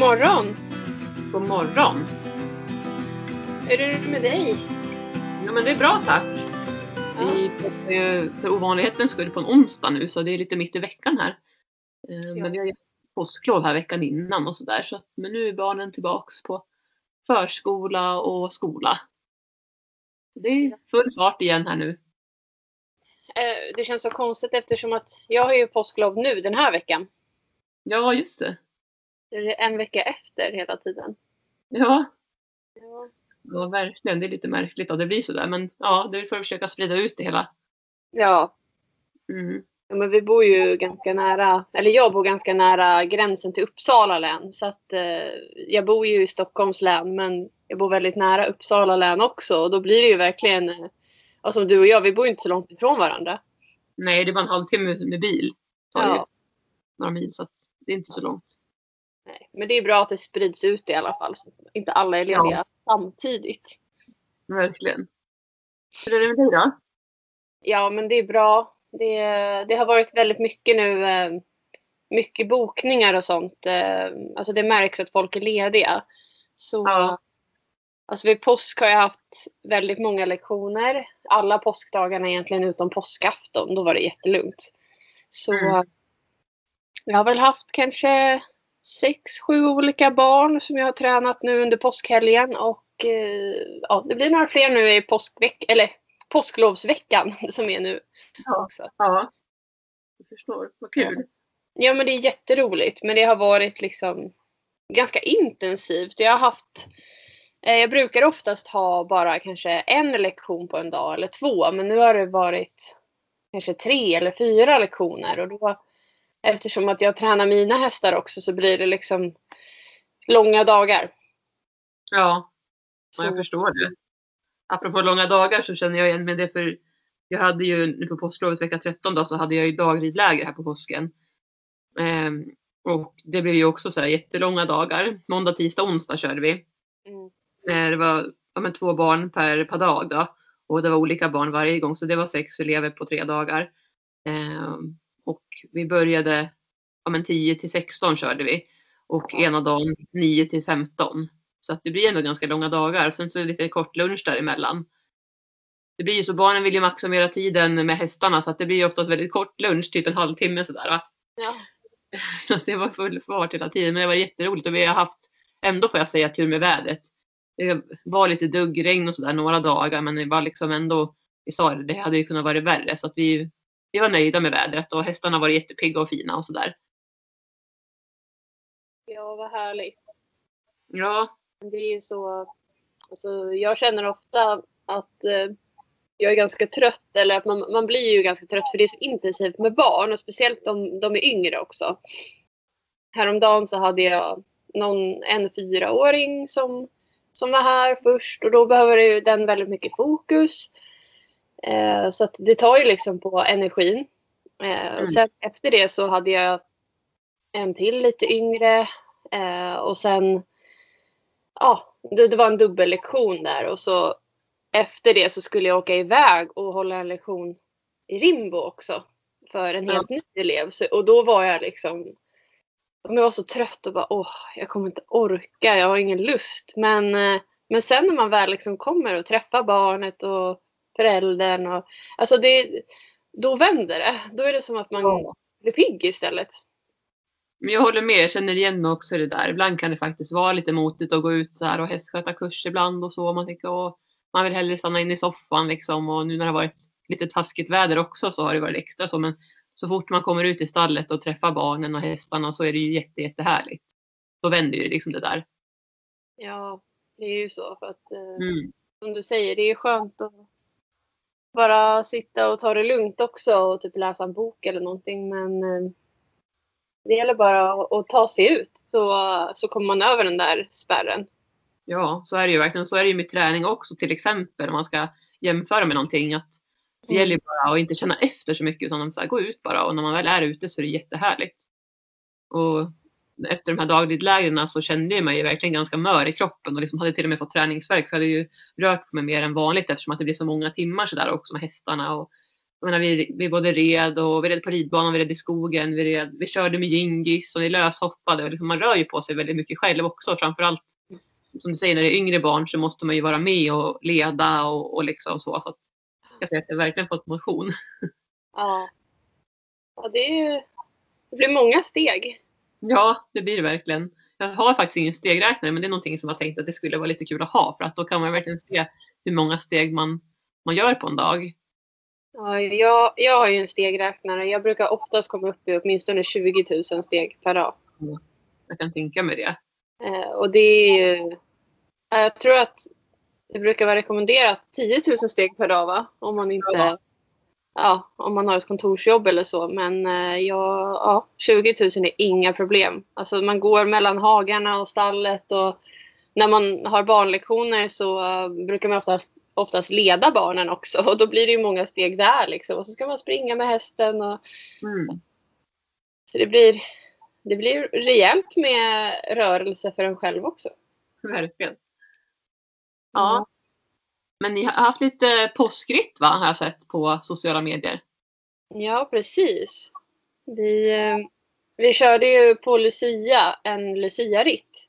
Morgon! God morgon! Hur är det med dig? Ja men det är bra tack. Ja. Vi för ovanlighetens skull på en onsdag nu så det är lite mitt i veckan här. Eh, Ja. Men vi har ju påsklov här veckan innan och sådär. Så men nu är barnen tillbaks på förskola och skola. Det är full fart igen här nu. Eh, Det känns så konstigt eftersom att jag har ju påsklov nu den här veckan. Ja just det. En vecka efter hela tiden. Ja, Ja. ja verkligen. Det är lite märkligt att det blir sådär. Men ja, det att försöka sprida ut det hela. Ja, Mm. ja, men vi bor ju ganska nära, eller jag bor ganska nära gränsen till Uppsala län. Så att eh, jag bor ju i Stockholms län men jag bor väldigt nära Uppsala län också. Och då blir det ju verkligen, eh, ja, som du och jag, vi bor ju inte så långt ifrån varandra. Nej, det är bara en halvtimme med bil. Tar ju Ja. några mil så att det är inte så långt. Nej, men det är bra att det sprids ut i alla fall. Så att inte alla är lediga samtidigt. Verkligen. Hur är det med dig då? Ja, men det är bra. Det, det har varit väldigt mycket nu. eh, Mycket bokningar och sånt. eh, Alltså det märks att folk är lediga. Så Ja. alltså vid påsk har jag haft väldigt många lektioner. Alla påskdagarna egentligen utom påskafton. Då var det jättelugnt. Så Mm. jag har väl haft kanske sex, sju olika barn som jag har tränat nu under påskhelgen. Och eh, ja, det blir några fler nu i påskveck eller påsklovsveckan som är nu Ja. också. Ja. Jag förstår. Vad kul. Ja men det är jätteroligt men det har varit liksom ganska intensivt. Jag har haft eh, jag brukar oftast ha bara kanske en lektion på en dag eller två men nu har det varit kanske tre eller fyra lektioner och då eftersom att jag tränar mina hästar också så blir det liksom långa dagar. Ja, Så, ja, jag förstår det. Apropå långa dagar så känner jag igen med det för jag hade ju nu på påsklovet vecka 13 då så hade jag ju dagridläger här på påsken. Ehm, och det blev ju också så här jättelånga dagar. Måndag, tisdag, onsdag körde vi. mm, Eh, Det var ja, men två barn per, per dag då. Och det var olika barn varje gång så det var sex elever på tre dagar. Ehm, och vi började ja, men 10 till 16 körde vi. Och ena dagen 9 till 15. Så att det blir ändå ganska långa dagar. Sen så är det lite kort lunch däremellan. Det blir ju så barnen vill ju maximera tiden med hästarna så att det blir oftast väldigt kort lunch, typ en halvtimme sådär. Va? ja. Så det var full fart hela tiden. Men det var jätteroligt och vi har haft, ändå får jag säga, tur med vädret. Det var lite duggregn och sådär några dagar men det var liksom ändå, vi sa det, det hade ju kunnat vara värre. Så att vi, vi var nöjda med vädret och hästarna var jättepigga och fina och sådär. ja vad härligt. Ja, Det är ju så, alltså, jag känner ofta att eh, jag är ganska trött eller att man, man blir ju ganska trött för det är så intensivt med barn och speciellt om de är yngre också. Häromdagen så hade jag någon, en fyraåring som, som var här först och då behöver ju den väldigt mycket fokus. Eh, så det tar ju liksom på energin. Eh, Mm. Sen efter det så hade jag en till lite yngre eh, och sen ja, det, det var en dubbellektion där och så efter det så skulle jag åka iväg och hålla en lektion i Rimbo också för en helt ny elev. Så, och då var jag liksom jag var så trött och bara åh, jag kommer inte orka, jag har ingen lust. Men, eh, men sen när man väl liksom kommer och träffar barnet och föräldern och alltså det, då vänder det. Då är det som att man Ja. blir pigg istället. men jag håller med, jag känner igen mig också i det där. Ibland kan det faktiskt vara lite motigt att gå ut så här och hästskötarkurs ibland och så. Man tänker åh, man vill hellre stanna in i soffan liksom och nu när det har varit lite taskigt väder också så har det varit extra så. Men så fort man kommer ut i stallet och träffar barnen och hästarna så är det ju jätte, jättehärligt. Då vänder ju liksom det där. Ja, det är ju så för att eh, Mm. som du säger, det är skönt att bara sitta och ta det lugnt också och typ läsa en bok eller någonting. Men eh, det gäller bara att, ta sig ut så, så kommer man över den där spärren. Ja, så är det ju verkligen. Så är det ju med träning också till exempel om man ska jämföra med någonting. Att det Mm. gäller ju bara att inte känna efter så mycket utan så här, gå ut bara och när man väl är ute så är det jättehärligt. Och efter de här dagliglägren så kände jag mig verkligen ganska mör i kroppen och liksom hade till och med fått träningsvärk för jag hade ju rört mig mer än vanligt eftersom att det blir så många timmar sådär också med hästarna och jag menar, vi, vi både red och vi red på ridbanan, vi red i skogen, vi, red, vi körde med jingis och vi löshoppade. Och liksom, man rör ju på sig väldigt mycket själv också. Framförallt som du säger, när det är yngre barn så måste man ju vara med och leda och, och liksom så. så att jag säga att jag verkligen fått motion. Ja. ja det, är ju, det blir många steg. Ja, det blir det verkligen. Jag har faktiskt ingen stegräknare men det är någonting som jag tänkt att det skulle vara lite kul att ha för att då kan man verkligen se hur många steg man, man gör på en dag. Ja, jag, jag har ju en stegräknare. Jag brukar oftast komma upp i åtminstone 20 000 steg per dag. Jag kan tänka mig det. Eh, och det är ju... Jag tror att det brukar vara rekommenderat 10 000 steg per dag va? Om man inte... Ja. Ja om man har ett kontorsjobb eller så. Men eh, ja, ja, 20 000 är inga problem. Alltså man går mellan hagarna och stallet och när man har barnlektioner så uh, brukar man oftast, oftast leda barnen också och då blir det ju många steg där liksom. Och så ska man springa med hästen och Mm. så det blir, det blir rejält med rörelse för en själv också. Verkligen. Ja. Men ni har haft lite påskritt va, har jag sett på sociala medier. Ja, precis. Vi, eh, vi körde ju på Lucia en Lucia-ritt.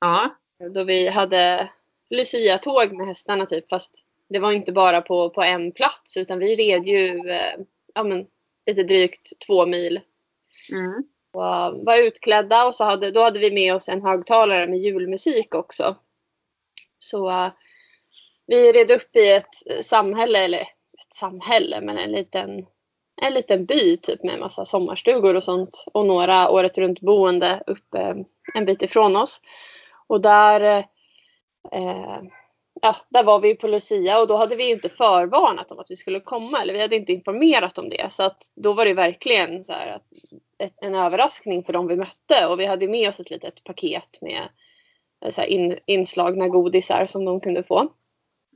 Ja. Då vi hade Lucia-tåg med hästarna typ. Fast det var inte bara på, på en plats utan vi red ju eh, ja, men, lite drygt två mil. Mm. Och eh, var utklädda och så hade, då hade vi med oss en högtalare med julmusik också. Så vi red upp i ett samhälle, eller ett samhälle, men en liten, en liten by typ med en massa sommarstugor och sånt. Och några året runt boende uppe en bit ifrån oss. Och där, eh, ja, där var vi på Lucia och då hade vi ju inte förvarnat om att vi skulle komma. Eller vi hade inte informerat om det. Så att då var det verkligen så här att, ett, en överraskning för dem vi mötte. Och vi hade med oss ett litet paket med eh, så här in, inslagna godisar som de kunde få.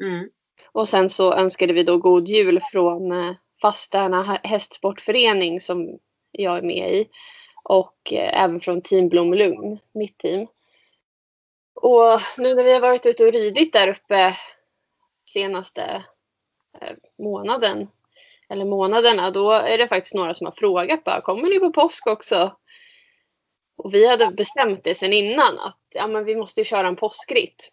Mm. Och sen så önskade vi då god jul från eh, Fastärna hästsportförening som jag är med i. Och eh, även från Team Blomlugn, mitt team. Och nu när vi har varit ute och ridit där uppe senaste eh, månaden eller månaderna, då är det faktiskt några som har frågat bara, kommer ni på påsk också? Och vi hade bestämt det sedan innan att ja, men vi måste ju köra en påskritt.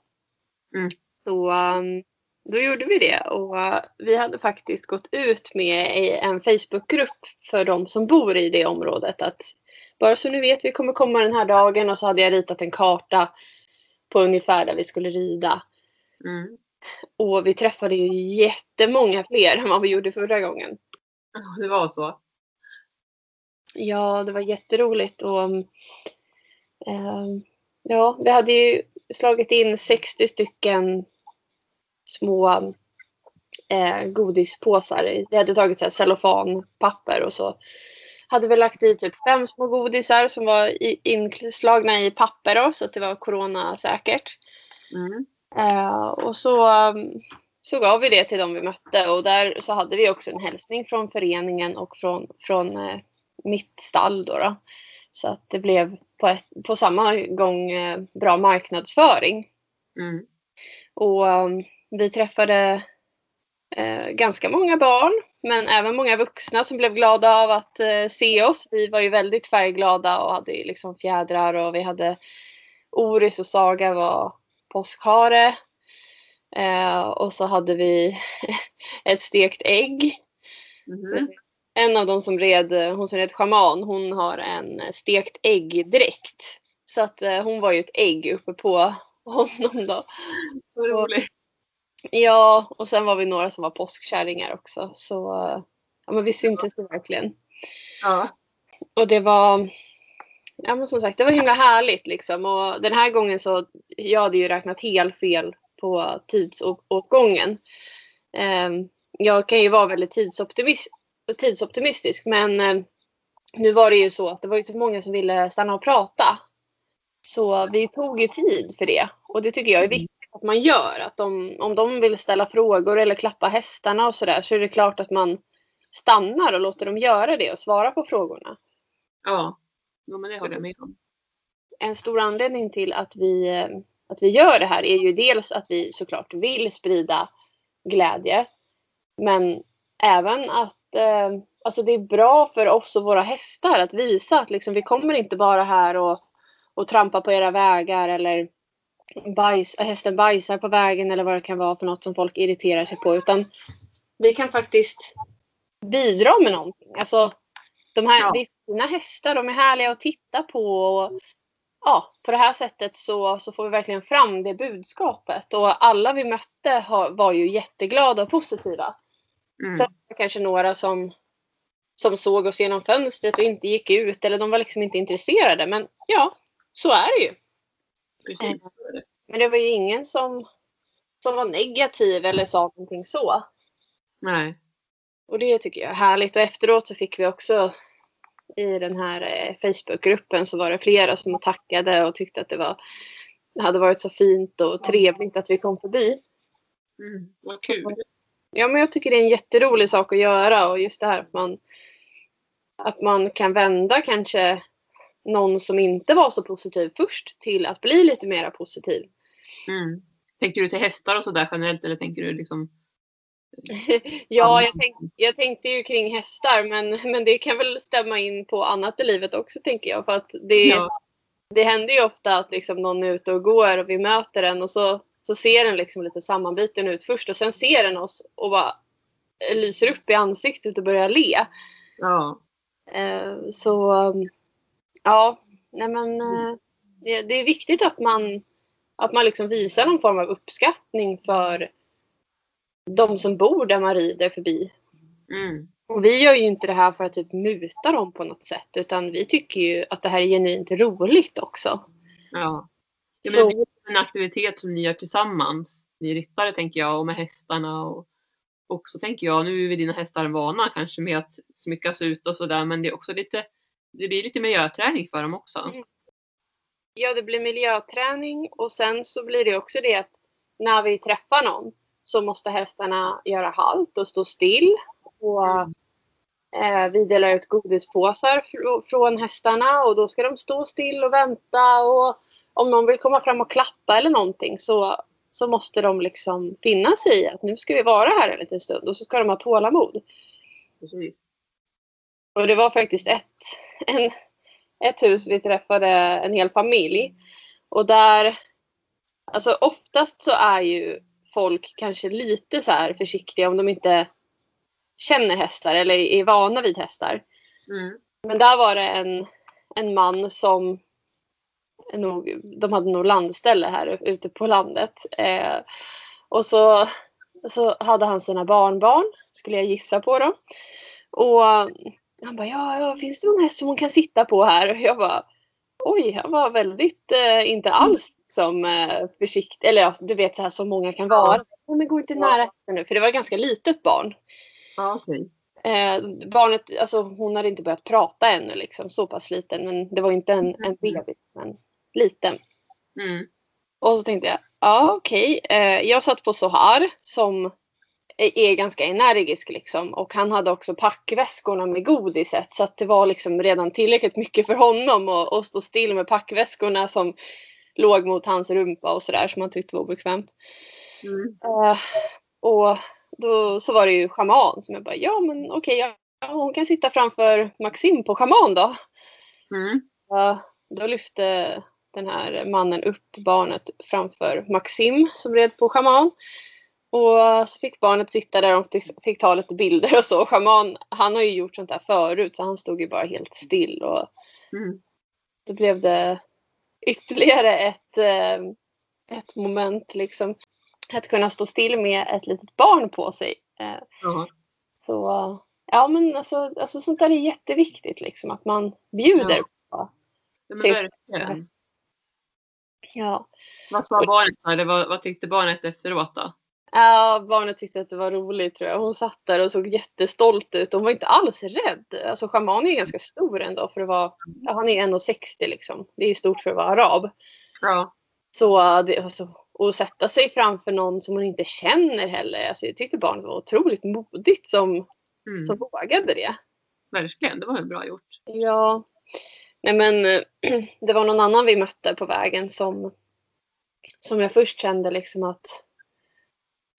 Mm. Så um, då gjorde vi det och uh, vi hade faktiskt gått ut med i en Facebookgrupp för de som bor i det området att bara så ni vet, vi kommer komma den här dagen och så hade jag ritat en karta på ungefär där vi skulle rida. Mm. Och vi träffade ju jättemånga fler än vad vi gjorde förra gången. Det var så. Ja, det var jätteroligt och ehm, ja, vi hade ju slagit in 60 stycken små eh, godispåsar. Vi hade tagit så här cellofanpapper och så hade vi lagt i typ fem små godisar som var i, inslagna i papper då, så att det var coronasäkert. Mm. Eh, och så, um, så gav vi det till dem vi mötte och där så hade vi också en hälsning från föreningen och från, från eh, mitt stall då, då. Så att det blev på, ett, på samma gång eh, bra marknadsföring. Mm. Och um, vi träffade eh, ganska många barn men även många vuxna som blev glada av att eh, se oss. Vi var ju väldigt färgglada och hade liksom fjädrar och vi hade Oris och Saga var påskhare. Eh, och så hade vi ett stekt ägg. Mhm. En av dem som red, hon som red schaman, hon har en stekt äggdräkt. Så att eh, hon var ju ett ägg uppe på honom då. Vad roligt. Ja, och sen var vi några som var påskkärringar också. Så ja, men vi syntes ju verkligen. Ja. Och det var, ja men som sagt, det var himla härligt liksom. Och den här gången så, jag hade ju räknat helt fel på tidsåtgången. Ehm, jag kan ju vara väldigt tidsoptimist, tidsoptimistisk men eh, nu var det ju så att det var ju så många som ville stanna och prata. Så vi tog ju tid för det och det tycker jag är viktigt att man gör. Att de, om de vill ställa frågor eller klappa hästarna och sådär så är det klart att man stannar och låter dem göra det och svara på frågorna. Ja. Jo, men det håller jag med om. En stor anledning till att vi, att vi gör det här är ju dels att vi såklart vill sprida glädje. Men även att eh, alltså det är bra för oss och våra hästar att visa att liksom, vi kommer inte bara här och, och trampa på era vägar eller bajs, hästen bajsar på vägen eller vad det kan vara för något som folk irriterar sig på. Utan vi kan faktiskt bidra med någonting. Alltså, de här, Ja. Det är fina hästar, de är härliga att titta på. Och, ja, på det här sättet så, så får vi verkligen fram det budskapet. Och alla vi mötte har, var ju jätteglada och positiva. Mm. Sen var det kanske några som, som såg oss genom fönstret och inte gick ut. Eller de var liksom inte intresserade. Men ja, så är det ju. Precis. Men det var ju ingen som, som var negativ eller sa någonting så. Nej. Och det tycker jag är härligt. Och efteråt så fick vi också i den här eh, Facebookgruppen så var det flera som tackade och tyckte att det var hade varit så fint och trevligt att vi kom förbi. Mm. Vad kul. Ja, men jag tycker det är en jätterolig sak att göra och just det här att man, att man kan vända kanske någon som inte var så positiv först till att bli lite mera positiv. Mm. Tänker du till hästar och sådär generellt eller tänker du liksom? ja, jag, tänk, jag tänkte ju kring hästar men, men det kan väl stämma in på annat i livet också tänker jag. För att det, Ja. det händer ju ofta att liksom någon är ute och går och vi möter den och så, så ser den liksom lite sammanbiten ut först och sen ser den oss och bara lyser upp i ansiktet och börjar le. Ja. Eh, så ja, nej men eh, det, det är viktigt att man, att man liksom visar någon form av uppskattning för de som bor där man rider förbi. Mm. Och vi gör ju inte det här för att typ muta dem på något sätt utan vi tycker ju att det här är genuint roligt också. Ja. ja men det blir en aktivitet som ni gör tillsammans, ni ryttare tänker jag, och med hästarna. Och också tänker jag, nu är vi dina hästar vana kanske med att smyckas ut och sådär, men det är också lite, det blir lite miljöträning för dem också. Mm. Ja, det blir miljöträning och sen så blir det också det att när vi träffar någon så måste hästarna göra halt och stå still. Och Mm. eh, vi delar ut godispåsar fr- från hästarna och då ska de stå still och vänta. Och om någon vill komma fram och klappa eller någonting så, så måste de liksom finna sig i att nu ska vi vara här en liten stund och så ska de ha tålamod. Precis. Och det var faktiskt ett, en, ett hus vi träffade en hel familj. Och där, alltså oftast så är ju folk kanske lite så här försiktiga om de inte känner hästar eller är vana vid hästar. Mm. Men där var det en, en man som nog, de hade nog landställe här ute på landet. Eh, och så, så hade han sina barnbarn, skulle jag gissa på dem. Och han bara, ja, ja, finns det någon häst som hon kan sitta på här? Och jag bara, oj, han var väldigt, eh, inte alls som eh, försiktig. Eller ja, du vet så här som många kan vara. Nej, men gå inte nära hästen nu, för det var ett ganska litet barn. Ja. Eh, barnet, alltså hon hade inte börjat prata ännu liksom, så pass liten. Men det var inte en, en bebis, men liten. Mm. Och så tänkte jag, ja okej. Eh, jag satt på Sohar som är, ganska energisk liksom. Och han hade också packväskorna med godiset. Så att det var liksom redan tillräckligt mycket för honom att, att stå still med packväskorna som låg mot hans rumpa och sådär som han tyckte var obekvämt. Mm. Eh, och då så var det ju schaman som jag bara, ja men okej, ja, hon kan sitta framför Maxim på schaman då. Mm. Ja, då lyfte den här mannen upp barnet framför Maxim som red på schaman. Och så fick barnet sitta där och fick ta lite bilder och så. Schaman, han har ju gjort sånt där förut så han stod ju bara helt still. Och Mm. då blev det ytterligare ett, eh, ett moment liksom. Att kunna stå still med ett litet barn på sig. Ja. Så ja men alltså, alltså sånt där är jätteviktigt liksom. Att man bjuder. Ja. Ja, Se- verkligen. Ja. Vad sa barnet? Eller vad, vad tyckte barnet efteråt då? Ja, barnet tyckte att det var roligt tror jag. Hon satt där och såg jättestolt ut. Hon var inte alls rädd. Alltså schaman är ganska stor ändå för att vara, ja, han är 1,60 liksom. Det är ju stort för att vara arab. Ja. Så det, alltså, att sätta sig framför någon som hon inte känner heller. Alltså, jag tyckte barnet var otroligt modigt som, Mm. som vågade det. Verkligen, det var ju bra gjort. Ja. Nej men det var någon annan vi mötte på vägen som, som jag först kände liksom att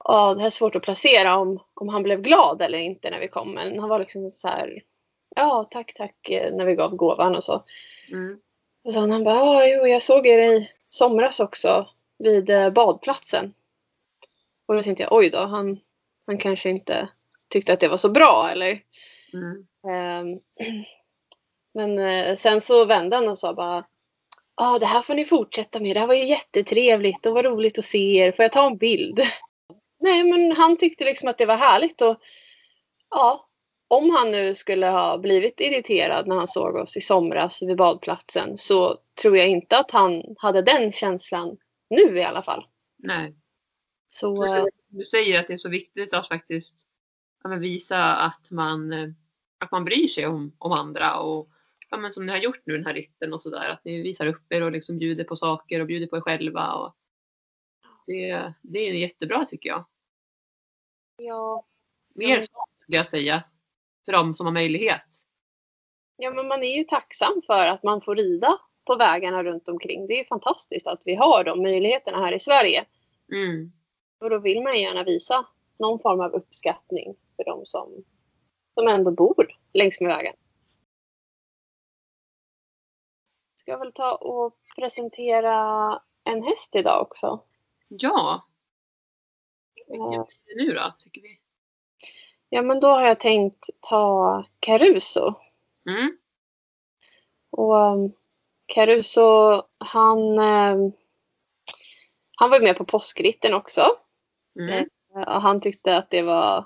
ja, det här är svårt att placera om, om han blev glad eller inte när vi kom. Men han var liksom så här, ja tack tack eh, när vi gav gåvan och så. Mm. Och sen han bara, ja jo jag såg er i somras också vid eh, badplatsen. Och då tänkte jag, oj då, han, han kanske inte tyckte att det var så bra eller. Mm. Ehm, Men eh, sen så vände han och sa bara Ja, det här får ni fortsätta med. Det här var ju jättetrevligt och vad roligt att se er. Får jag ta en bild? Nej, men han tyckte liksom att det var härligt och ja, om han nu skulle ha blivit irriterad när han såg oss i somras vid badplatsen så tror jag inte att han hade den känslan nu i alla fall. Nej. Så eh, Du säger att det är så viktigt att faktiskt visa att man, eh, att man bryr sig om, om andra och ja, men som ni har gjort nu den här ritten och sådär. Att ni visar upp er och liksom bjuder på saker och bjuder på er själva. Och det, det är jättebra tycker jag. Ja, Mer Mm. sånt skulle jag säga. För de som har möjlighet. ja, men man är ju tacksam för att man får rida på vägarna runt omkring. Det är fantastiskt att vi har de möjligheterna här i Sverige. Mm. Och då vill man gärna visa någon form av uppskattning för de som, som ändå bor längs med vägen. Ska jag väl ta och presentera en häst idag också. Ja. Eh, Vilken blir det nu då, tycker vi? Ja, men då har jag tänkt ta Caruso. Mm. Och um, Caruso, han, um, han var ju med på påskritten också. Mm. Och han tyckte att det var...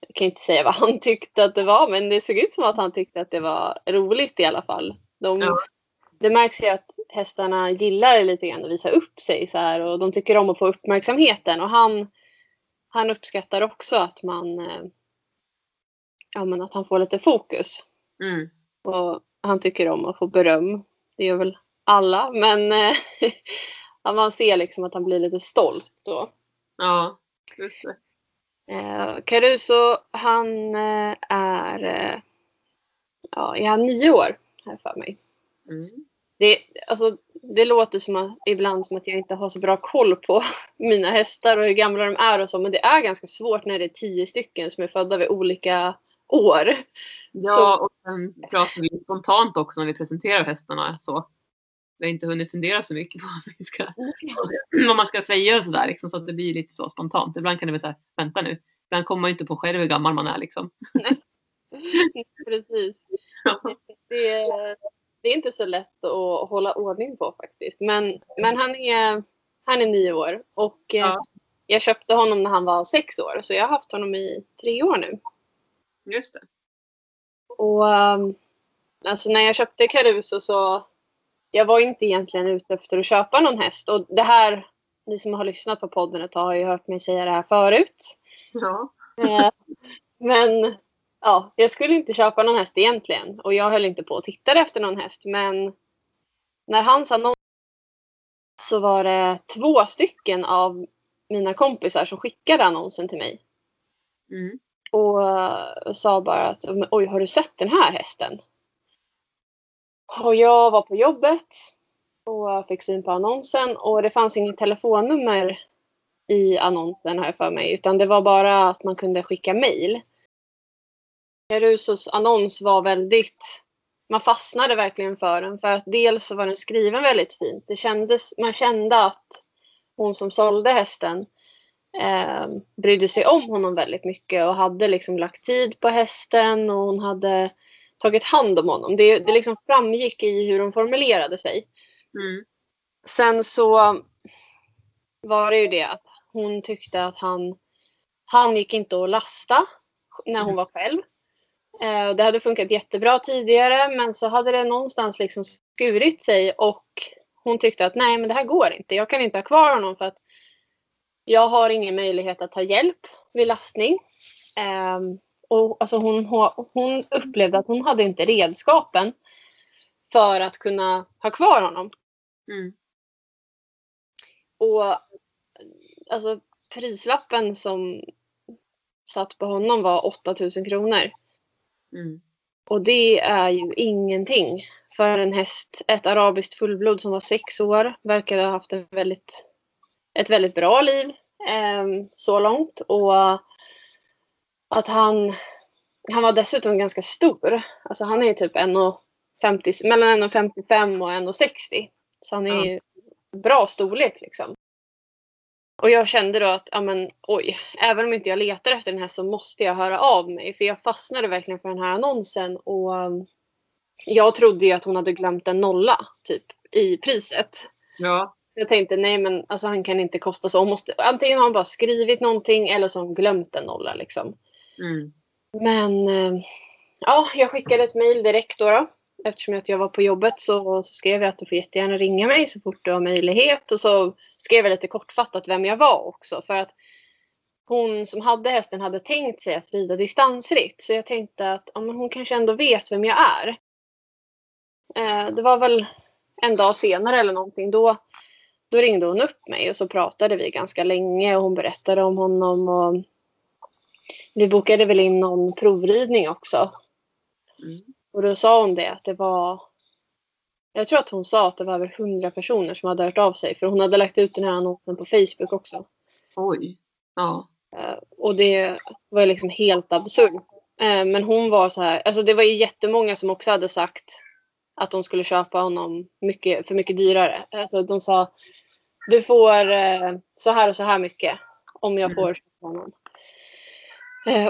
Jag kan inte säga vad han tyckte att det var, men det såg ut som att han tyckte att det var roligt i alla fall. De, Ja. Det märks ju att hästarna gillar lite grann att visa upp sig så här och de tycker om att få uppmärksamheten. Och han, han uppskattar också att man... eh, Ja, men att han får lite fokus. Mm. Och han tycker om att få beröm. Det gör väl alla, men eh, man ser liksom att han blir lite stolt då. Ja, just det. Eh, Caruso, han är, ja, är han nio år här för mig. Mm. Det, alltså, det låter som att, ibland som att jag inte har så bra koll på mina hästar och hur gamla de är och så, men det är ganska svårt när det är tio stycken som är födda vid olika år. Ja, och sen pratar vi spontant också när vi presenterar hästarna. Så. Vi har inte hunnit fundera så mycket på vad, vi ska, vad man ska säga och sådär. Liksom, så att det blir lite så spontant. Ibland kan det vara så här, vänta nu. Ibland kommer man ju inte på själv hur gammal man är. Liksom. Precis. Det, det är inte så lätt att hålla ordning på faktiskt. Men, men han, är, han är nio år och eh, Ja. jag köpte honom när han var sex år. Så jag har haft honom i tre år nu. Just det. Och um, alltså när jag köpte Caruso så jag var inte egentligen ute efter att köpa någon häst. Och det här, ni som har lyssnat på podden ett tag har ju hört mig säga det här förut. Ja. Eh, Men ja, jag skulle inte köpa någon häst egentligen. Och jag höll inte på att titta efter någon häst. Men när hans annons så var det två stycken av mina kompisar som skickade annonsen till mig. Mm. Och eh, sa bara att "Men oj, har du sett den här hästen? Och jag var på jobbet och fick syn på annonsen och det fanns inget telefonnummer i annonsen här för mig utan det var bara att man kunde skicka mejl. Carusos annons var väldigt, man fastnade verkligen för den för att dels så var den skriven väldigt fint. Det kändes, man kände att hon som sålde hästen eh, brydde sig om honom väldigt mycket och hade liksom lagt tid på hästen och hon hade tagit hand om honom. Det, det liksom framgick i hur hon formulerade sig. Mm. Sen så var det ju det att hon tyckte att han, han gick inte att lasta när hon var själv. Eh, Det hade funkat jättebra tidigare men så hade det någonstans liksom skurit sig och hon tyckte att nej men det här går inte. Jag kan inte ha kvar honom för att jag har ingen möjlighet att ta hjälp vid lastning. Ehm, och alltså hon, hon upplevde att hon hade inte redskapen för att kunna ha kvar honom. Mm. Och alltså prislappen som satt på honom var 8000 kronor. Mm. Och det är ju ingenting för en häst. Ett arabiskt fullblod som var sex år verkade ha haft en väldigt, ett väldigt bra liv. eh, så långt. Och att han, han var dessutom ganska stor. Alltså han är typ 1,50, mellan 1,55 och 1,60. Så han är ju bra storlek liksom. Och jag kände då att, ja men oj, även om inte jag letar efter den här så måste jag höra av mig. För jag fastnade verkligen för den här annonsen och um, jag trodde ju att hon hade glömt en nolla typ i priset. Ja. Jag tänkte nej men alltså han kan inte kosta så. Hon måste, antingen har han bara skrivit någonting eller så har hon glömt en nolla liksom. Mm. Men eh, ja, jag skickade ett mail direkt då. då. Eftersom att jag var på jobbet så, så skrev jag att du får jättegärna ringa mig så fort du har möjlighet. Och så skrev jag lite kortfattat vem jag var också. För att hon som hade hästen hade tänkt sig att rida distansritt. Så jag tänkte att ja, men hon kanske ändå vet vem jag är. Eh, det var väl en dag senare eller någonting. Då, då ringde hon upp mig och så pratade vi ganska länge och hon berättade om honom. Och vi bokade väl in någon provridning också. Mm. Och då sa hon det att det var jag tror att hon sa att det var över hundra personer som hade hört av sig. För hon hade lagt ut den här annonsen på Facebook också. Oj. Ja. Eh, och det var liksom helt absurt. Eh, men hon var så här, alltså det var ju jättemånga som också hade sagt att de skulle köpa honom mycket, för mycket dyrare. Alltså de sa du får eh, så här och så här mycket om jag Mm. får köpa honom.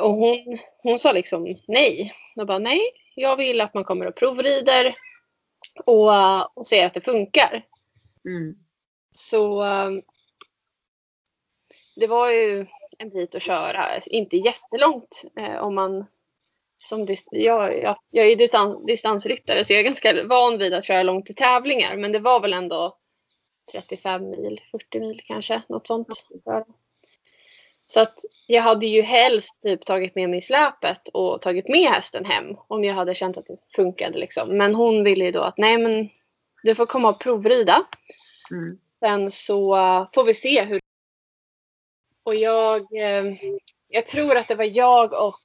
Och hon, hon sa liksom nej. Jag bara nej, jag vill att man kommer och provrider och, och ser att det funkar. Mm. Så eh, det var ju en bit att köra. Inte jättelångt eh, om man som dis- jag, jag, jag är ju distans, distansryttare så jag är ganska van vid att köra långt i tävlingar. Men det var väl ändå 35 mil, 40 mil kanske, något sånt. Så att jag hade ju helst typ tagit med mig släpet och tagit med hästen hem om jag hade känt att det funkade liksom. Men hon ville ju då att nej men du får komma och provrida. Mm. Sen så får vi se hur... Och jag, eh, jag tror att det var jag och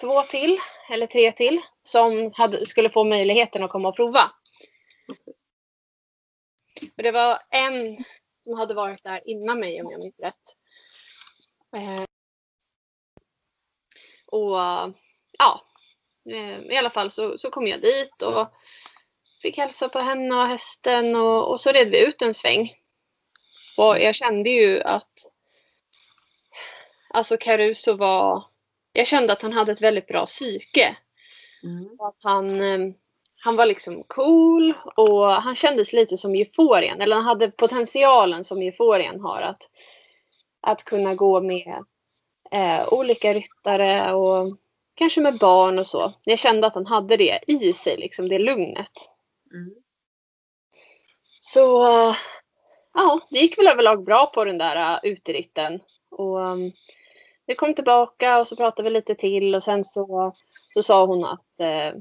två till, eller tre till, som hade, skulle få möjligheten att komma och prova. Och det var en som hade varit där innan mig om jag minns rätt. Eh, och ja, eh, i alla fall så, så kom jag dit och fick hälsa på henne och hästen och, och så red vi ut en sväng. Och jag kände ju att alltså Caruso var, jag kände att han hade ett väldigt bra psyke. Mm. Att han, eh, han var liksom cool och han kändes lite som euforien. Eller han hade potentialen som euforien har. Att, att kunna gå med eh, olika ryttare och kanske med barn och så. Jag kände att han hade det i sig, liksom det lugnet. Mm. Så eh, ja, det gick väl överlag bra på den där uh, uteritten. Och um, vi kom tillbaka och så pratade vi lite till och sen så, så sa hon att eh,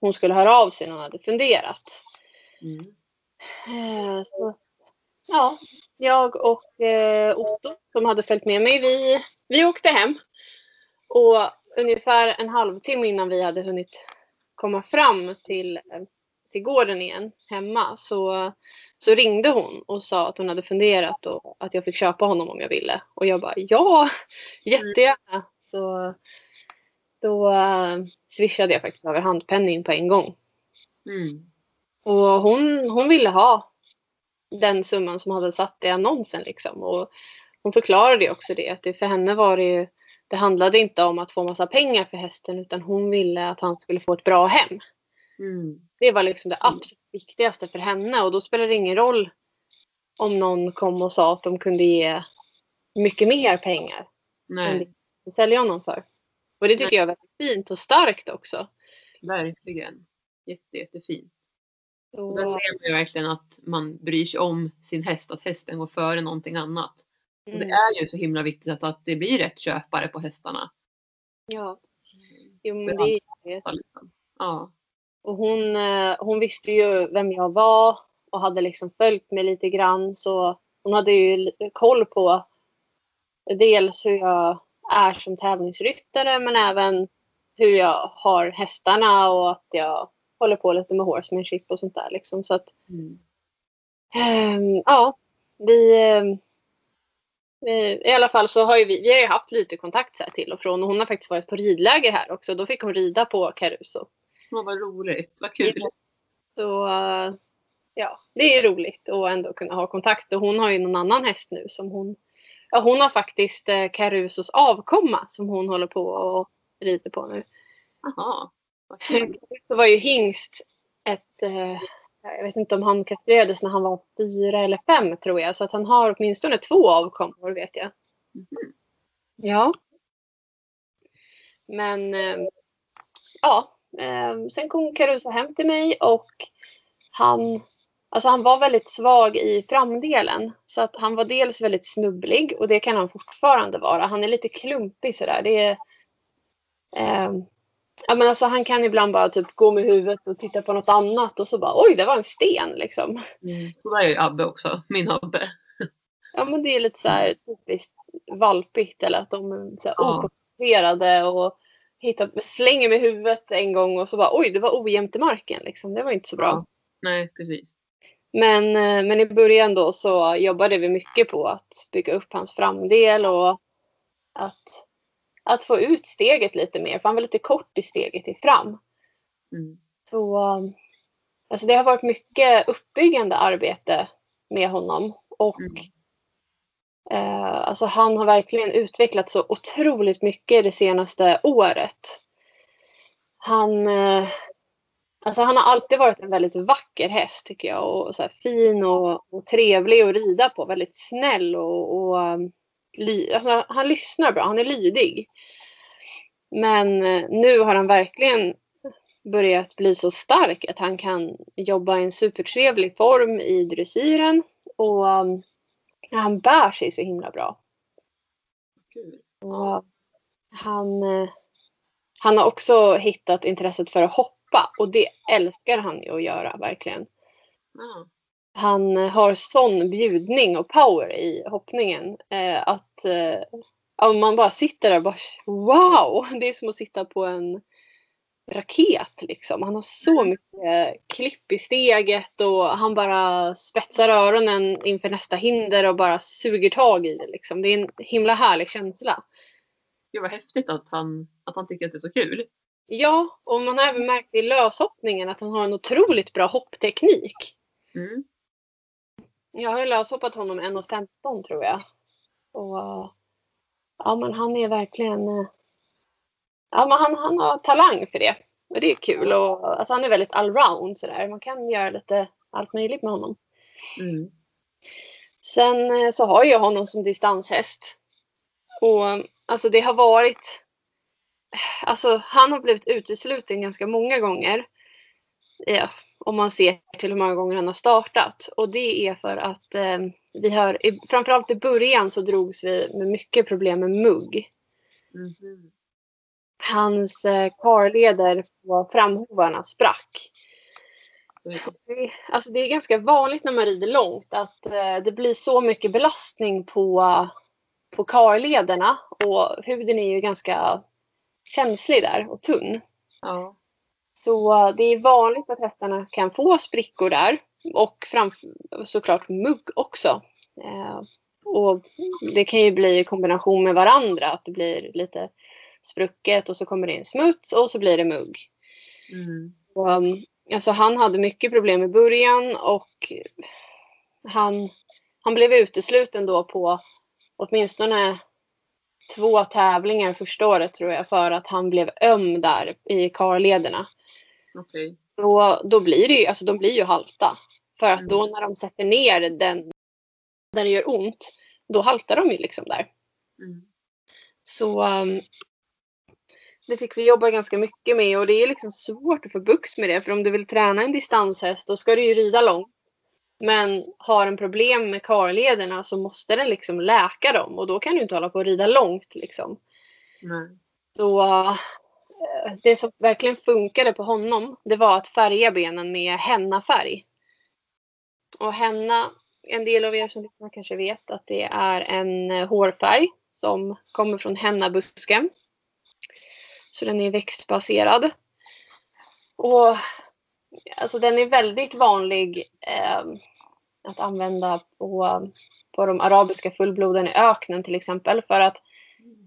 hon skulle höra av sig när hon hade funderat. Mm. Eh, så, ja, jag och eh, Otto som hade följt med mig, vi, vi åkte hem. Och ungefär en halvtimme innan vi hade hunnit komma fram till, eh, till gården igen hemma så, så ringde hon och sa att hon hade funderat och att jag fick köpa honom om jag ville. Och jag bara ja, jättegärna. Så då uh, swishade jag faktiskt över handpenning på en gång. Mm. Och hon, hon ville ha den summan som hade satt i annonsen liksom. Och hon förklarade ju också det, att det för henne var det ju, det handlade inte om att få massa pengar för hästen utan hon ville att han skulle få ett bra hem. Mm. Det var liksom det absolut viktigaste för henne och då spelar det ingen roll om någon kom och sa att de kunde ge mycket mer pengar än Nej, det de sälja honom för. Och det tycker jag är väldigt fint och starkt också. verkligen. Jätte, jättefint. Så, där ser man ju verkligen att man bryr sig om sin häst, att hästen går före någonting annat. Och det mm, är ju så himla viktigt att, att det blir rätt köpare på hästarna. ja. Jo, men det är det. Ja, liksom. ja. Och hon, eh, hon visste ju vem jag var och hade liksom följt mig lite grann. Så hon hade ju koll på dels hur jag är som tävlingsryttare men även hur jag har hästarna och att jag håller på lite med horsemanship och sånt där. Liksom. Så att, Mm. ehm, ja, vi, Eh, I alla fall så har ju vi, vi har ju haft lite kontakt så här till och från och hon har faktiskt varit på ridläger här också. Då fick hon rida på Caruso. Åh, vad roligt, vad kul. Så eh, ja, det är roligt att ändå kunna ha kontakt och hon har ju någon annan häst nu som hon Ja, hon har faktiskt eh, Carusos avkomma som hon håller på och rider på nu. Kul. Det var ju hingst ett eh, jag vet inte om han kastrerades när han var fyra eller fem tror jag. Så att han har åtminstone två avkommor vet jag. Mhm. Ja. Men eh, ja, eh, sen kom Caruso hem till mig och han, alltså han var väldigt svag i framdelen. Så att han var dels väldigt snubblig och det kan han fortfarande vara. Han är lite klumpig sådär. Det är, ja, men alltså, han kan ibland bara typ gå med huvudet och titta på något annat och så bara oj det var en sten liksom. Mm. Så där är ju Abbe också, min Abbe. Ja men det är lite så här typiskt valpigt eller att de är så här Ja. okoncentrerade och hittar, slänger med huvudet en gång och så bara oj det var ojämnt i marken liksom. Det var inte så bra. Ja. Nej, precis. Men, eh, men i början då så jobbade vi mycket på att bygga upp hans framdel och att, att få ut steget lite mer. För han var lite kort i steget i fram. Mm. Så um, alltså det har varit mycket uppbyggande arbete med honom. Och Mm. eh, alltså han har verkligen utvecklats så otroligt mycket det senaste året. Han, eh, alltså han har alltid varit en väldigt vacker häst tycker jag. Och så fin och, och trevlig att rida på. Väldigt snäll och, och um, alltså han lyssnar bra. Han är lydig. Men eh, nu har han verkligen börjat bli så stark att han kan jobba i en supertrevlig form i dressyren. Och um, han bär sig så himla bra. Och han, eh, han har också hittat intresset för att hoppa och det älskar han ju att göra verkligen. Han eh, har sån bjudning och power i hoppningen eh, att eh, man bara sitter där och bara wow! Det är som att sitta på en raket liksom. Han har så mycket klipp i steget och han bara spetsar öronen inför nästa hinder och bara suger tag i det liksom. Det är en himla härlig känsla. Gud vad häftigt att han, att han tycker att det är så kul. Ja, och man har även märkt i löshoppningen att han har en otroligt bra hoppteknik. Mm. Jag har ju löshoppat honom 1,15 tror jag. Och ja, men han är verkligen... eh, Ja, men han, han har talang för det. Och det är kul. Och, alltså, han är väldigt allround sådär. Man kan göra lite allt möjligt med honom. Mm. Sen eh, så har jag honom som distanshäst. Och alltså det har varit... Alltså han har blivit utesluten ganska många gånger. Ja, om man ser till hur många gånger han har startat. Och det är för att eh, vi har, framförallt i början så drogs vi med mycket problem med mugg. Mhm. Hans eh, karleder på framhovarna sprack. Mm. Det, alltså det är ganska vanligt när man rider långt att eh, det blir så mycket belastning på, på karlederna och huden är ju ganska känslig där och tunn. Ja. Så det är vanligt att hästarna kan få sprickor där och fram, såklart mugg också. Eh, och det kan ju bli i kombination med varandra att det blir lite sprucket och så kommer det in smuts och så blir det mugg. Mm. Och, um, alltså han hade mycket problem i början och han, han blev utesluten då på åtminstone två tävlingar första året tror jag för att han blev öm där i karlederna. Okej. Då, då blir det ju, alltså de blir ju halta. För att då när de sätter ner den där det gör ont, då haltar de ju liksom där. Mm. Så um, det fick vi jobba ganska mycket med och det är liksom svårt att få bukt med det. För om du vill träna en distanshäst då ska du ju rida långt. Men har en problem med karlederna så måste den liksom läka dem och då kan du inte hålla på att rida långt liksom. Nej. Så det som verkligen funkade på honom det var att färga benen med hennafärg. Och henna, en del av er som lyssnar kanske vet att det är en eh, hårfärg som kommer från hennabusken. Så den är växtbaserad. Och alltså den är väldigt vanlig eh, att använda på, på de arabiska fullbloden i öknen till exempel. För att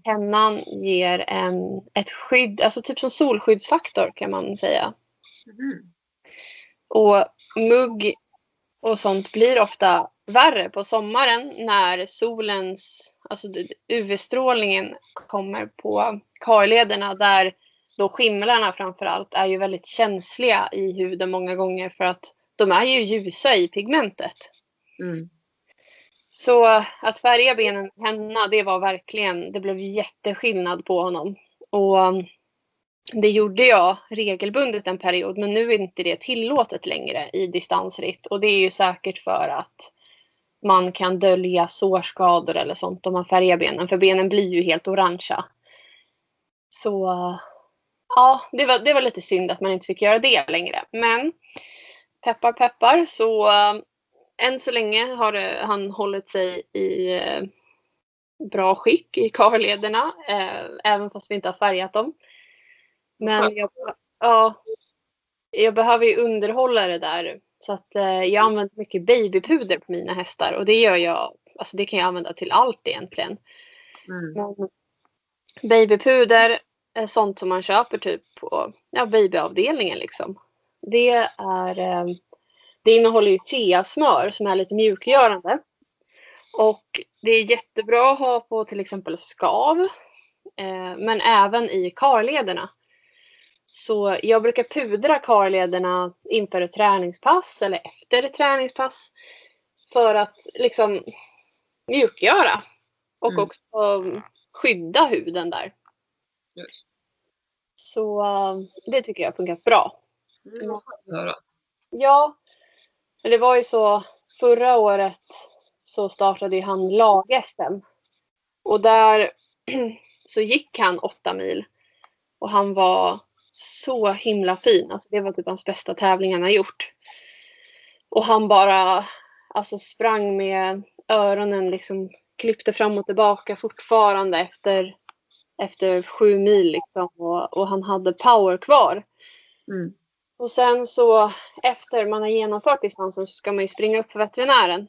hennan ger en, ett skydd, alltså typ som solskyddsfaktor kan man säga. Mhm. Och mugg och sånt blir ofta värre på sommaren när solens, alltså UV-strålningen kommer på karlederna där då skimlarna framförallt är ju väldigt känsliga i huden många gånger för att de är ju ljusa i pigmentet. Mm. Så att färga benen med henna, det var verkligen, det blev jätteskillnad på honom. Och um, det gjorde jag regelbundet en period, men nu är inte det tillåtet längre i distansritt. Och det är ju säkert för att man kan dölja sårskador eller sånt om man färgar benen, för benen blir ju helt orangea. Så ja, det var, det var lite synd att man inte fick göra det längre. Men peppar peppar så um, än så länge har det, han hållit sig i äh, bra skick i karlederna. Äh, även fast vi inte har färgat dem. Men jag, ja, jag behöver ju underhålla det där. Så att jag använder mycket babypuder på mina hästar och det gör jag, alltså det kan jag använda till allt egentligen. Mm. Men babypuder är sånt som man köper typ på ja, babyavdelningen liksom. Det är eh, det innehåller ju cheasmör som är lite mjukgörande. Och det är jättebra att ha på till exempel skav. Eh, men även i karlederna. Så jag brukar pudra karlederna inför ett träningspass eller efter ett träningspass. För att liksom mjukgöra. Och Mm. också skydda huden där. Just. Så eh, det tycker jag har funkat bra. Mm. Ja, men det var ju så förra året så startade ju han lag-SM. Och där så gick han åtta mil. Och han var så himla fin. Alltså det var typ hans bästa tävling han har gjort. Och han bara alltså sprang med öronen liksom klippte fram och tillbaka fortfarande efter, efter sju mil liksom. Och, och han hade power kvar. Mm. Och sen så efter man har genomfört distansen så ska man ju springa upp för veterinären.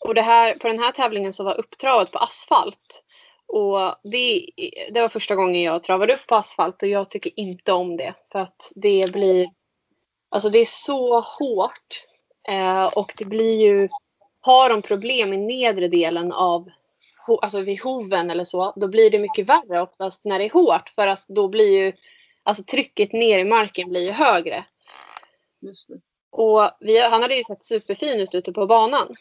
Och det här, på den här tävlingen så var upptravet på asfalt. Och det, det var första gången jag travade upp på asfalt och jag tycker inte om det. För att det blir, alltså det är så hårt. Eh, och det blir ju, har de problem i nedre delen av, alltså vid hoven eller så, då blir det mycket värre oftast när det är hårt. För att då blir ju, alltså trycket ner i marken blir ju högre. Och vi, han hade ju sett superfin ut ute på banan.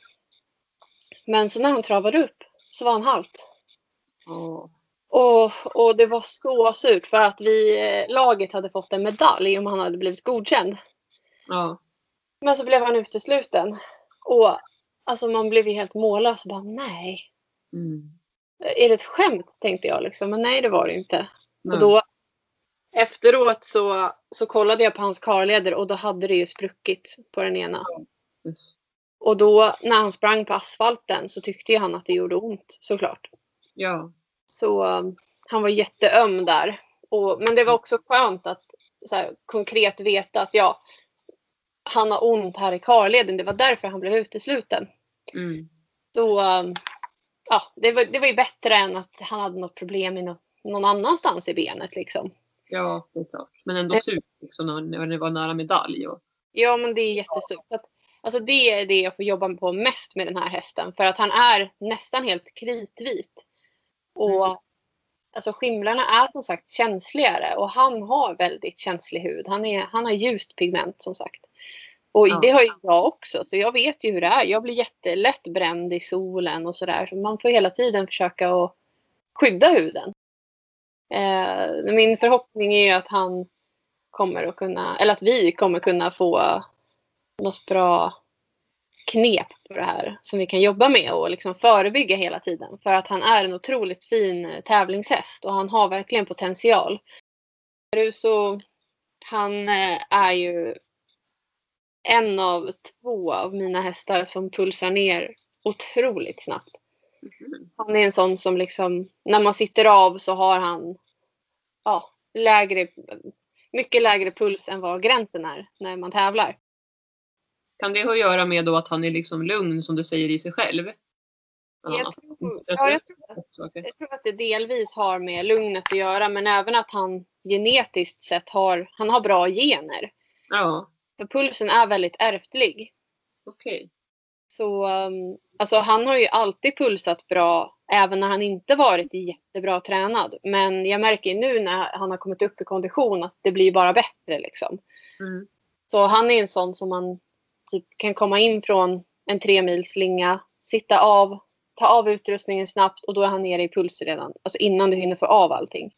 Men så när han travade upp så var han halt. Ja. Och, och det var så surt för att vi, eh, laget hade fått en medalj om han hade blivit godkänd. Ja. Men så blev han utesluten. Och alltså man blev ju helt mållös och bara nej. Mm. Är det ett skämt tänkte jag liksom. Men nej det var det inte. Nej. Och då efteråt så, så kollade jag på hans karleder och då hade det ju spruckit på den ena. Och då när han sprang på asfalten så tyckte ju han att det gjorde ont såklart. Ja. Så um, han var jätteöm där. Och, men det var också skönt att så här, konkret veta att ja, han har ont här i karleden. Det var därför han blev utesluten. Mm. Så um, ja, det var, det var ju bättre än att han hade något problem i något, någon annanstans i benet liksom. Ja, det är klart. Men ändå surt liksom, när, när det var nära medalj. Och, Ja, men det är jättesurt. Alltså det är det jag får jobba på mest med den här hästen. För att han är nästan helt kritvit. Och alltså skimlarna är som sagt känsligare. Och han har väldigt känslig hud. Han, är, han har ljust pigment som sagt. Och Ja. det har ju jag också. Så jag vet ju hur det är. Jag blir jättelätt bränd i solen och sådär. Så man får hela tiden försöka att skydda huden. Eh, min förhoppning är ju att han kommer att kunna, eller att vi kommer kunna få något bra knep på det här som vi kan jobba med och liksom förebygga hela tiden. För att han är en otroligt fin eh, tävlingshäst och han har verkligen potential. Så han eh, är ju en av två av mina hästar som pulsar ner otroligt snabbt. Mhm. Han är en sån som liksom, när man sitter av så har han ja, lägre, mycket lägre puls än vad gränsen är när man tävlar. Kan det ha att göra med då att han är liksom lugn som du säger i sig själv? bland Jag annat. tror, ja, jag, tror att, Saker. jag tror att det delvis har med lugnet att göra men även att han genetiskt sett har, han har bra gener. Ja, För pulsen är väldigt ärftlig. okej. Så um, alltså han har ju alltid pulsat bra även när han inte varit jättebra tränad. Men jag märker ju nu när han har kommit upp i kondition att det blir bara bättre liksom. Mm. Så han är en sån som man typ kan komma in från en tre mils slinga, sitta av, ta av utrustningen snabbt och då är han nere i puls redan. Alltså innan du hinner få av allting.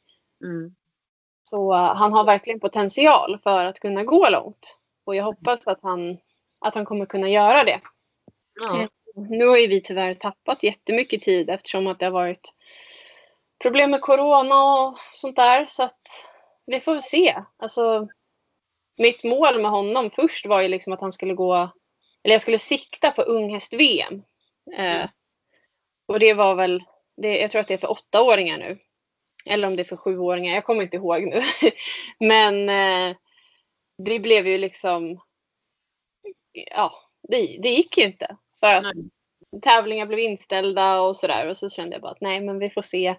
Mm. Så uh, han har verkligen potential för att kunna gå långt. Och jag hoppas att han, att han kommer kunna göra det. Ja. Eh, nu har ju vi tyvärr tappat jättemycket tid eftersom att det har varit problem med corona och sånt där. Så att vi får väl se. Alltså, mitt mål med honom först var ju liksom att han skulle gå, eller jag skulle sikta på unghäst-VM. Eh, och det var väl, det, jag tror att det är för åttaåringar nu. Eller om det är för sjuåringar, jag kommer inte ihåg nu. Men eh, det blev ju liksom, ja, det, det gick ju inte. För att Nej. tävlingar blev inställda och sådär. Och så kände jag bara att nej, men vi får se.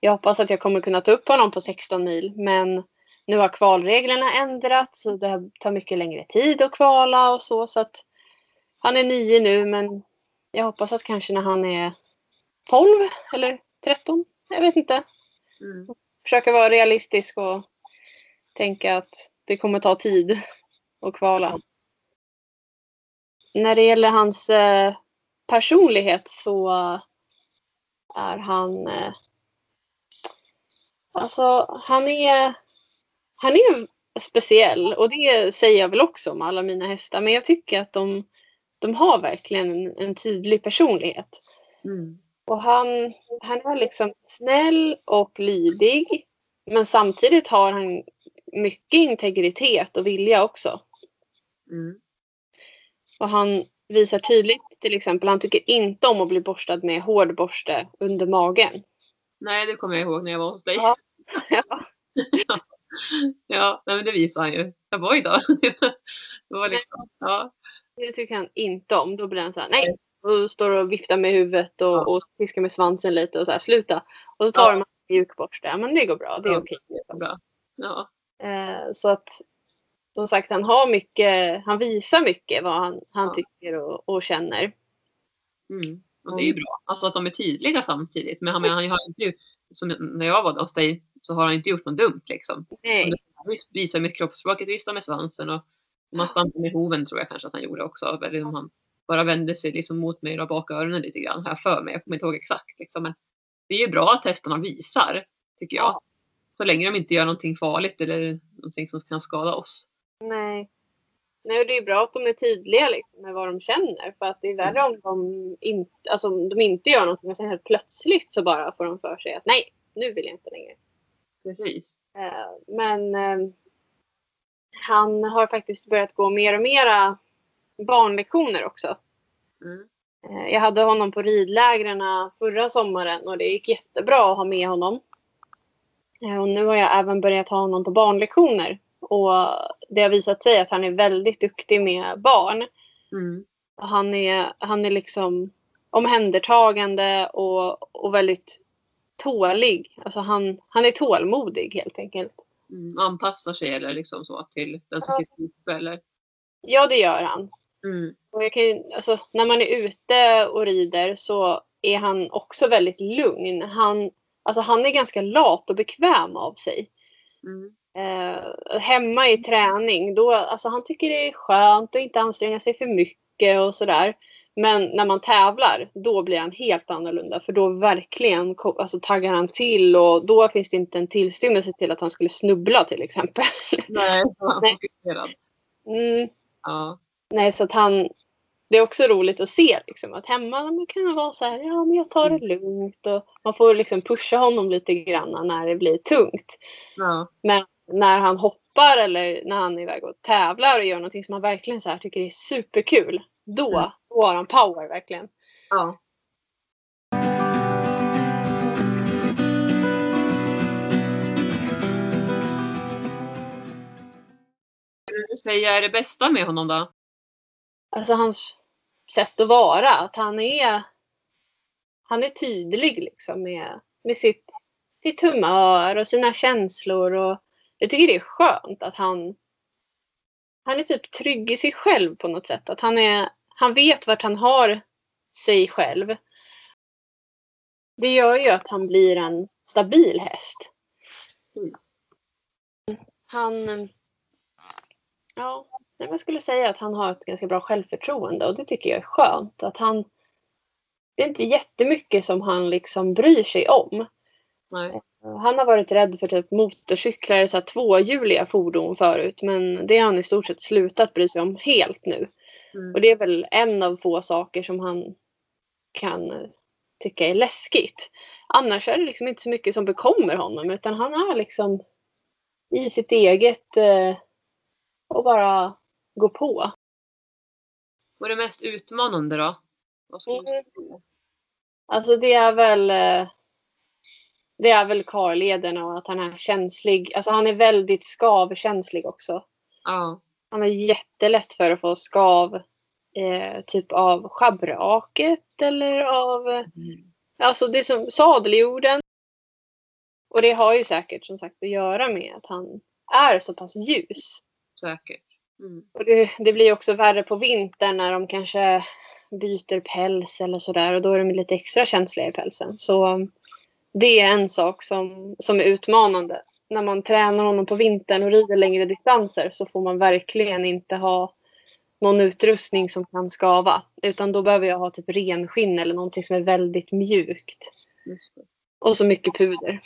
Jag hoppas att jag kommer kunna ta upp honom på 16 mil. Men nu har kvalreglerna ändrats så det tar mycket längre tid att kvala och så. Så att han är nio nu men jag hoppas att kanske när han är 12 eller 13. Jag vet inte. Mm. Försöka vara realistisk och tänka att det kommer ta tid att kvala. När det gäller hans eh, personlighet så är han... Eh, alltså, han är... Han är speciell och det säger jag väl också om alla mina hästar. Men jag tycker att de, de har verkligen en, en tydlig personlighet. Mm. Och han, han är liksom snäll och lydig. Men samtidigt har han mycket integritet och vilja också. Mm. Och han visar tydligt till exempel, han tycker inte om att bli borstad med hård borste under magen. Nej, det kommer jag ihåg när jag var hos dig. Ja. Ja. Ja, men det visar han ju. Jag var då. Det var liksom, ja. Det tycker han inte om. Då blir han så här, nej. Och står och viftar med huvudet och, Ja. och piskar med svansen lite och så här, sluta. Och så tar Ja. de en mjukborste. Ja, men det går bra, det är Ja. okej. Bra. Ja. Eh, så att som sagt, han har mycket, han visar mycket vad han, han Ja. tycker och, och känner. Mm. Och det är ju bra. Alltså att de är tydliga samtidigt. Men han, men han har inte, som när jag var hos dig så har han inte gjort något dumt liksom. Nej. Han visar med kroppsspråket, viftar med svansen och man stampade med hoven tror jag kanske att han gjorde också. Eller om han bara vände sig liksom mot mig och bak öronen lite grann. Har jag för mig. Jag kommer inte ihåg exakt. Liksom. Men det är ju bra att hästarna visar, tycker jag. Ja. Så länge de inte gör någonting farligt eller någonting som kan skada oss. Nej. Nej, och det är bra att de är tydliga liksom, med vad de känner. För att det är värre om de inte, alltså, om de inte gör någonting och sen helt plötsligt så bara får de för sig att nej, nu vill jag inte längre. Precis. Eh, Men eh, han har faktiskt börjat gå mer och mera barnlektioner också. Mm. Eh, Jag hade honom på ridlägren förra sommaren och det gick jättebra att ha med honom. Och nu har jag även börjat ha honom på barnlektioner. Och det har visat sig att han är väldigt duktig med barn. Mm. Han är, han är liksom omhändertagande och, och väldigt tålig. Alltså han, han är tålmodig helt enkelt. Mm. Anpassar sig eller liksom så till den som sitter uppe eller. Ja, det gör han. Mm. Och jag kan ju, alltså, när man är ute och rider så är han också väldigt lugn. Han, alltså, han är ganska lat och bekväm av sig. Mm. Eh, hemma i träning, då, alltså, han tycker det är skönt att inte anstränga sig för mycket och sådär. Men när man tävlar, då blir han helt annorlunda. För då verkligen alltså, taggar han till och då finns det inte en tillstymmelse till att han skulle snubbla till exempel. Nej, han är fokuserad. Mm, Ja. Nej, så att han... Det är också roligt att se liksom, att hemma man kan han vara så här, ja men jag tar det lugnt och man får liksom pusha honom lite grann när det blir tungt. Ja. Men när han hoppar eller när han är iväg och tävlar och gör någonting som han verkligen så här tycker är superkul. Då, Mm. då har han power verkligen. ja. Du säga är det bästa med honom då? Alltså hans sätt att vara, att han är han är tydlig liksom med, med sitt, sitt humör och sina känslor. Och jag tycker det är skönt att han, han är typ trygg i sig själv på något sätt. Att han, är, han vet vart han har sig själv. Det gör ju att han blir en stabil häst. Mm. Han, ja, jag skulle säga att han har ett ganska bra självförtroende och det tycker jag är skönt. Att han, det är inte jättemycket som han liksom bryr sig om. Nej. Han har varit rädd för typ motorcyklar, så här tvåhjuliga fordon förut men det har han i stort sett slutat bry sig om helt nu. Mm. Och det är väl en av få saker som han kan tycka är läskigt. Annars är det liksom inte så mycket som bekommer honom utan han är liksom i sitt eget eh, och bara gå på. Vad är det mest utmanande då? Vad skulle du Mm. säga? Alltså det är väl eh, det är väl karlederna och att han är känslig. Alltså han är väldigt skavkänslig också. Ja. Han har jättelätt för att få skav eh, typ av schabraket eller av Mm. Alltså det som sadeljorden. Och det har ju säkert som sagt att göra med att han är så pass ljus. Säkert. Mm. Och det, det blir också värre på vintern när de kanske byter päls eller sådär och då är de lite extra känsliga i pälsen. Så det är en sak som, som är utmanande. När man tränar honom på vintern och rider längre distanser så får man verkligen inte ha någon utrustning som kan skava. Utan då behöver jag ha typ renskinn eller någonting som är väldigt mjukt. Och så mycket puder.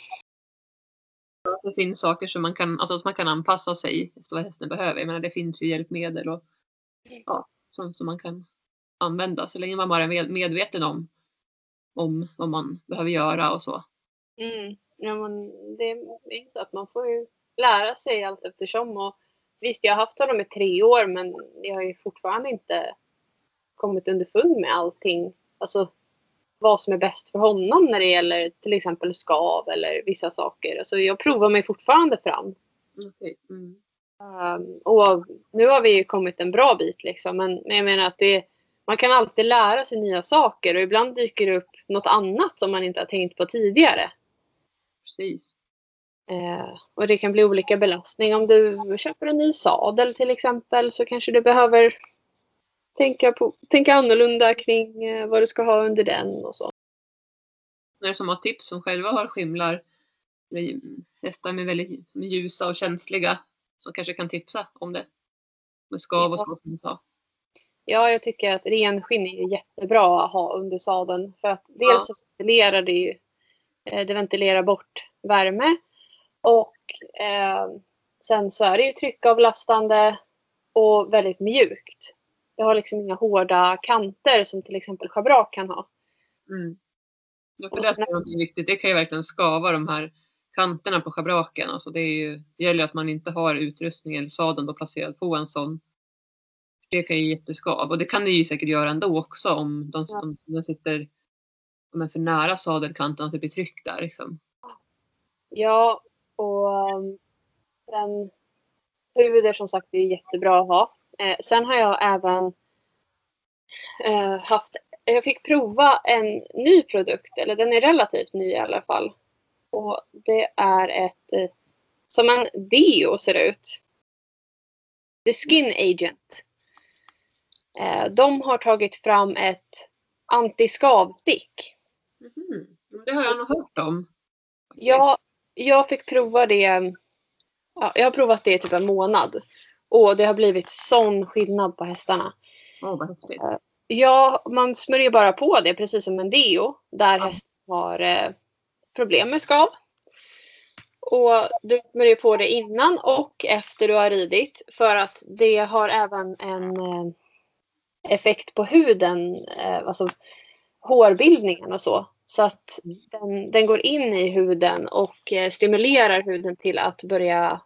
det finns saker som man kan, alltså att man kan anpassa sig efter vad hästen behöver. Jag menar, det finns ju hjälpmedel och ja, sånt som man kan använda så länge man bara är med- medveten om, om vad man behöver göra och så. Mm. Ja, men det är ju så att man får ju lära sig allt eftersom. Och visst, jag har haft honom i tre år men jag har ju fortfarande inte kommit underfund med allting. Alltså vad som är bäst för honom när det gäller till exempel skav eller vissa saker. Alltså jag provar mig fortfarande fram. Okej. Mm. Um, och nu har vi ju kommit en bra bit liksom. Men, men jag menar att det, man kan alltid lära sig nya saker och ibland dyker det upp något annat som man inte har tänkt på tidigare. Precis. Eh, och det kan bli olika belastning. Om du köper en ny sadel till exempel så kanske du behöver tänka, på, tänka annorlunda kring eh, vad du ska ha under den och så. Det som har tips som själva har skimlar hästar med väldigt ljusa och känsliga som kanske kan tipsa om det? Med skav och så som du sa. Ja, jag tycker att renskinn är jättebra att ha under sadeln. För att dels Ja. så ventilerar det ju, det ventilerar bort värme. Och eh, sen så är det ju tryckavlastande och väldigt mjukt. Det har liksom inga hårda kanter som till exempel schabrak kan ha. Mm. Ja, för det är något viktigt. Det kan ju verkligen skava de här kanterna på schabraken. Alltså det, är ju, det gäller att man inte har utrustning eller sadeln då placerad på en sån. Det kan ju jätteskav. Och det kan det ju säkert göra ändå också om de, Ja. de sitter men för nära sadelkanten att det blir tryck där. Liksom. Ja, och um, sen puder som sagt är jättebra att ha. Eh, sen har jag även eh, haft, jag fick prova en ny produkt, eller den är relativt ny i alla fall. Och det är ett, eh, som en deo ser det ut. The Skin Agent. Eh, de har tagit fram ett antiskavstick. Mhm. Det har jag nog hört om. Jag, jag fick prova det. Ja, jag har provat det i typ en månad. Och det har blivit sån skillnad på hästarna. Åh, vad häftigt. Ja, man smörjer bara på det precis som en deo. Där Ja. hästen har eh, problem med skav. Och du smörjer på det innan och efter du har ridit. För att det har även en eh, effekt på huden. Eh, alltså hårbildningen och så. Så att den, den går in i huden och eh, stimulerar huden till att börja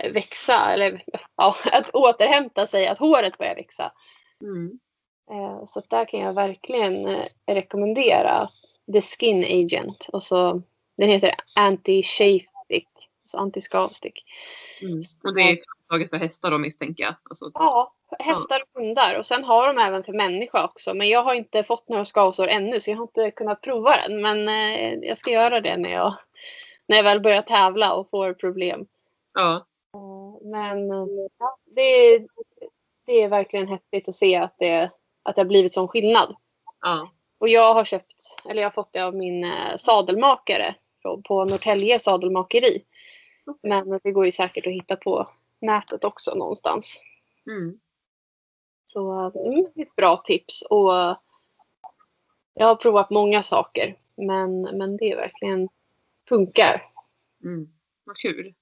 eh, växa. Eller ja, att återhämta sig, att håret börjar växa. Mm. Eh, Så där kan jag verkligen rekommendera The Skin Agent. Och så, den heter Anti-Shave Stick. Alltså anti-skavstick. Mm. Och det är överhuvudtaget för hästar då misstänker jag. Alltså, Ja, hästar och hundar. Och sen har de även för människa också. Men jag har inte fått några skavsår ännu så jag har inte kunnat prova den. Men eh, jag ska göra det när jag, när jag väl börjar tävla och får problem. ja, Eh, Men ja, det, är- det är verkligen häftigt att se att det, att det har blivit sån skillnad. ja, Och jag har köpt, eller jag har fått det av min eh, sadelmakare på, på Norrtälje sadelmakeri. Men det går ju säkert att hitta på nätet också någonstans. mm, Så mm, ett bra tips. Och eh, jag har provat många saker. Men, men det verkligen funkar. mm. Vad kul.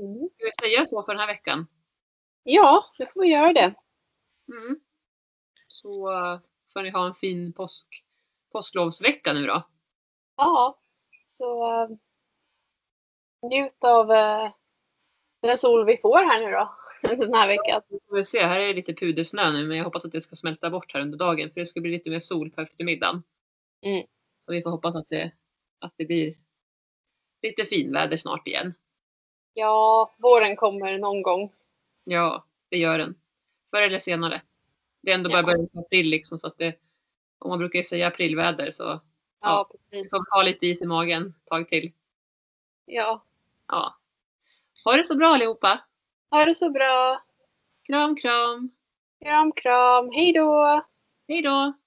Mm. Ska vi säga så för den här veckan? Ja, nu får vi göra det. Mm. Så eh, får ni ha en fin påsk, påsklovsvecka nu då. Ja, så uh, njut av uh, den sol vi får här nu då. Den här veckan. Vi får se, här är lite pudersnö nu men jag hoppas att det ska smälta bort här under dagen för det ska bli lite mer sol på eftermiddagen. Mm. Så vi får hoppas att det, att det blir lite finväder snart igen. Ja, våren kommer någon gång. Ja, det gör den. Förr eller senare. Det är ändå bara Ja. början på april liksom så att det, om man brukar ju säga aprilväder så Ja, Ja. vi precis. får ha lite is i magen ett tag till. Ja, Ja. Ha det så bra allihopa. ha det så bra. Kram, kram. Kram, kram. Hej då! Hej då!